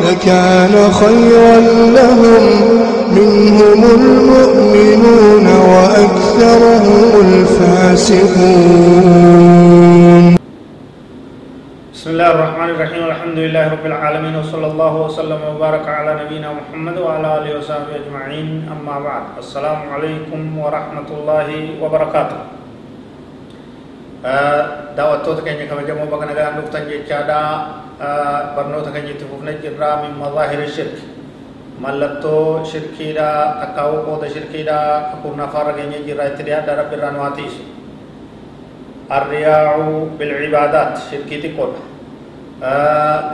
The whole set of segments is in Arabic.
لكان خيرا لهم. منهم المؤمنون وأكثرهم الفاسقون. بسم الله الرحمن الرحيم. الحمد لله رب العالمين. وصلى الله وسلم وبارك على نبينا محمد وعلى آله وصحبه أجمعين. أما بعد السلام عليكم ورحمة الله وبركاته. Daawwattoota keenya kabajamoo bakka nagaan dhuftan jechaadha barnoota keenyatti fufne jirraa min mazaahiri shirki mallattoo shirkiidha takkaawuu qooda shirkiidha kakurna afaarra keenya jirraa itti dhiyaadha rabbi irraa nu haa tiisu arriyaacu bilcibaadaat shirkii xiqqoodha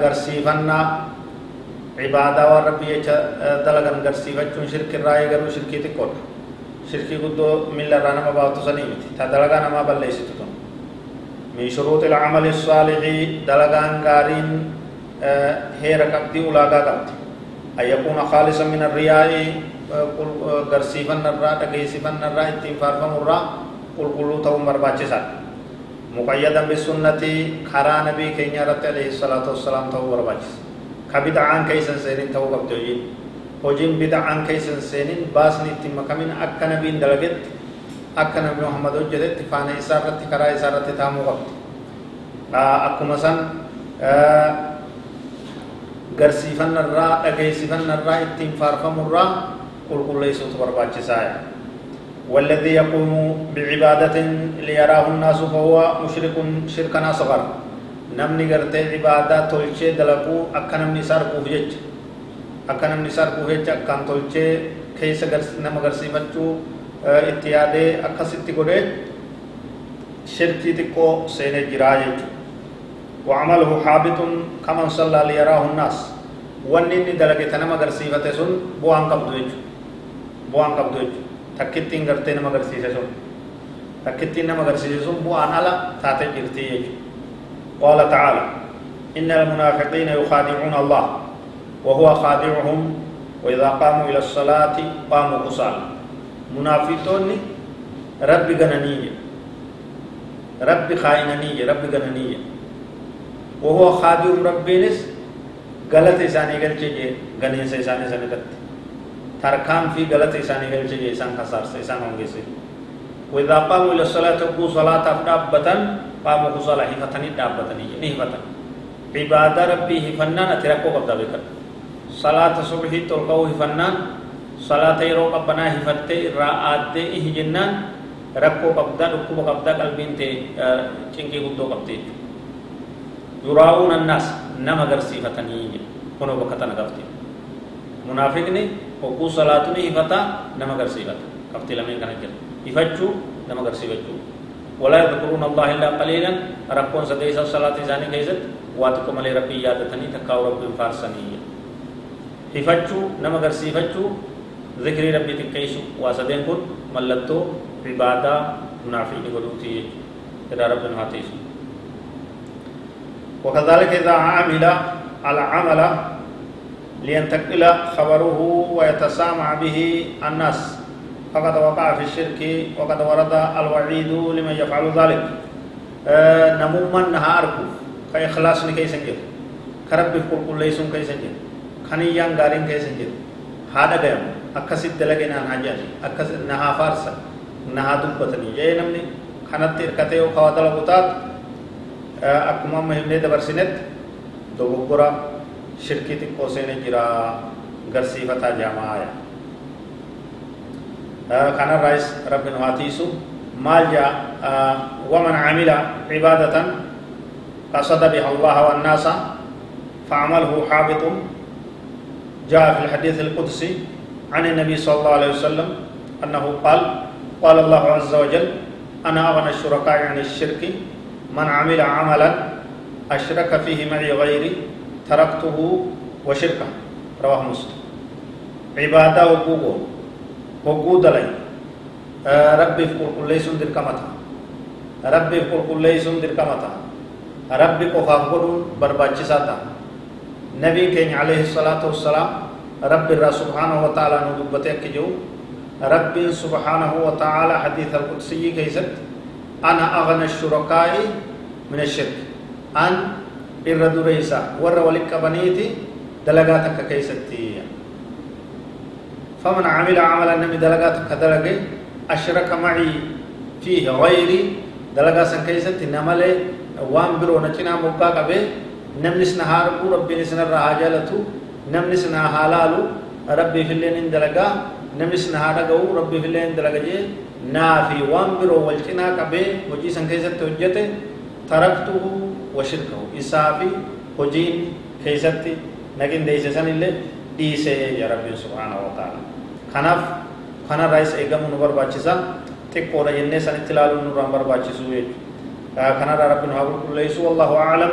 garsiifannaa cibaadaa waan rabbi jecha dalagan garsiifachuun shirkirraa eegaluu shirkii xiqqoodha shirkii guddoo milla irraa nama baatu sanii miti ta dalagaa namaa balleessitu tun من شروط العمل الصالح دلغان غارين هير قبدي أولاغا قبدي أن يكون خالصا من الرياء غرسيفن الرا تغيسفن الرا اتفارفم الرا قل قلو تو مرباچسا مقيدا بالسنة خرا نبي كينيا رت عليه الصلاة والسلام تو مرباچس كبدعان كيسن سيرين تو قبدي bid'aan keeysan seenin baasni itti makamin akka nabiin dalagetti akka nabi muhammad hojjetetti faana isaa irratti karaa isaa irratti taamuu qabdi akkuma san garsiifannarraa dhageessifannarraa ittiin faarfamurraa qulqulleessuutu barbaachisaa والذي يقوم بعبادة ليراه الناس فهو مشرك شركا أصغر نمني قرتي عبادة تلشي دلقو أكا نمني سارقو فيج أكا نمني سارقو فيج أكا تلشي كيس نما قرسيفتشو itti yaadee akkasitti godhee shirkii xiqqoo seenee jiraa jechuudha وعمله حابط كمن صلى ليراه الناس ونني دلقة نما غرسيفة سن بوان قبضو يجو بوان قبضو يجو تكتين غرتي نما غرسيفة سن تكتين نما غرسيفة سن بوان على تاتي جرتي قال تعالى إن المنافقين يخادعون الله وهو خادعهم وإذا قاموا إلى الصلاة قاموا كسالى munaafiqtoonni rabbi gananiiyye rabbi kaayinaniiyye rabbi gananiiyye وهو خادم ربينس غلط إساني قل چجي غنين سے إساني سنی کرتے ترکام في غلط إساني قل چجي إسان خسار سے إسان ہونگے سے وإذا قاموا إلى الصلاة تقو صلاة أفدابتا قاموا صلاة هفتني دابتني يعني هفتن عبادة ربي هفنان أتركوا قبضا بكر صلاة صبحي تلقوا هفنان salaata yeroo qabbanaa hifattee irraa aaddee ihi jennaan rakkoo qabdaa dhukkuba qabdaa qalbiin ta'e cinqii guddoo qabdee yuraa'uun annaas nama agarsiifatanii kunoo bakka tana qabdi munaafiqni hogguu salaatu ni hifataa nama agarsiifata qabxii lameen kana jira hifachuu nama agarsiifachuu ولا يذكرون الله إلا قليلا ركون سديس الصلاة إذا كيست واتكم علي ربي يادتني تكاو ربي فارسني هفتشو نما غرسيفتشو ذكر ربي تكيسو واسدين كن ملتو عبادة منافق قدوتي إذا ربنا هاتيسو وكذلك إذا عمل العمل لينتقل خبره ويتسامع به الناس فقد وقع في الشرك وقد ورد الوعيد لمن يفعل ذلك. آه نموما نهاركو كإخلاص كيسن جر كرب كل ليسون كيسن جر خنيان غارين كيسن جر هذا قيم أكسد دلقنا نهاجان أكسد نها فارسا نها دبتني جاي نمني خنت إركته وخواتل بطات akkuma amma himnee dabarsinetti dogoggora shirkii xiqqoo seene jira garsiifataa jaamaaya kanarraayis rabbi nu haa tiisu maal jaa waman camila cibaadatan qasada biha allaha wannaasa فعمله حابط جاء في الحديث القدسي عن النبي صلى الله عليه وسلم أنه قال قال الله عز وجل أنا أغنى الشركاء عن الشرك من عمل عملا أشرك فيه معي غيري تركته وشركه. رواه مسلم. عبادة وقوقو وقو دلي ربي في قل ليسون در كمتا ربي في قل ليسون در كمتا ربي قفاف قلون برباچي ساتا نبي كين عليه الصلاة والسلام رب الله سبحانه وتعالى ندبتك جو. ربي سبحانه وتعالى حديث القدسي كيست. أنا أغنى الشركاء من الشرك. أن إرد ريسا ور ولك بنيتي دلقاتك كيستي. فمن عمل عملا نمي دلقاتك دلقي. أشرك معي فيه غيري دلقا سن كيستي. نمالي وان برو نچنا مبا قبه نمنس نهار ربي نسنا رهاجالتو نمنس نهالالو ربي في اللين دلقا نمنس نهارقو ربي في اللين دلقا جي نافي وان برو والچنا قبه وجي سن كيستي هجته تركته وشركه إسافي هجين كيستي نجن ديس سن اللي ديسه يا ربي سبحانه وتعالى خناف خنا رايس إيجام نبر باتشيسا تكورا ينة سن تلالو نوران بر باتشيسو خنا ربنا هابر كل يسوع والله أعلم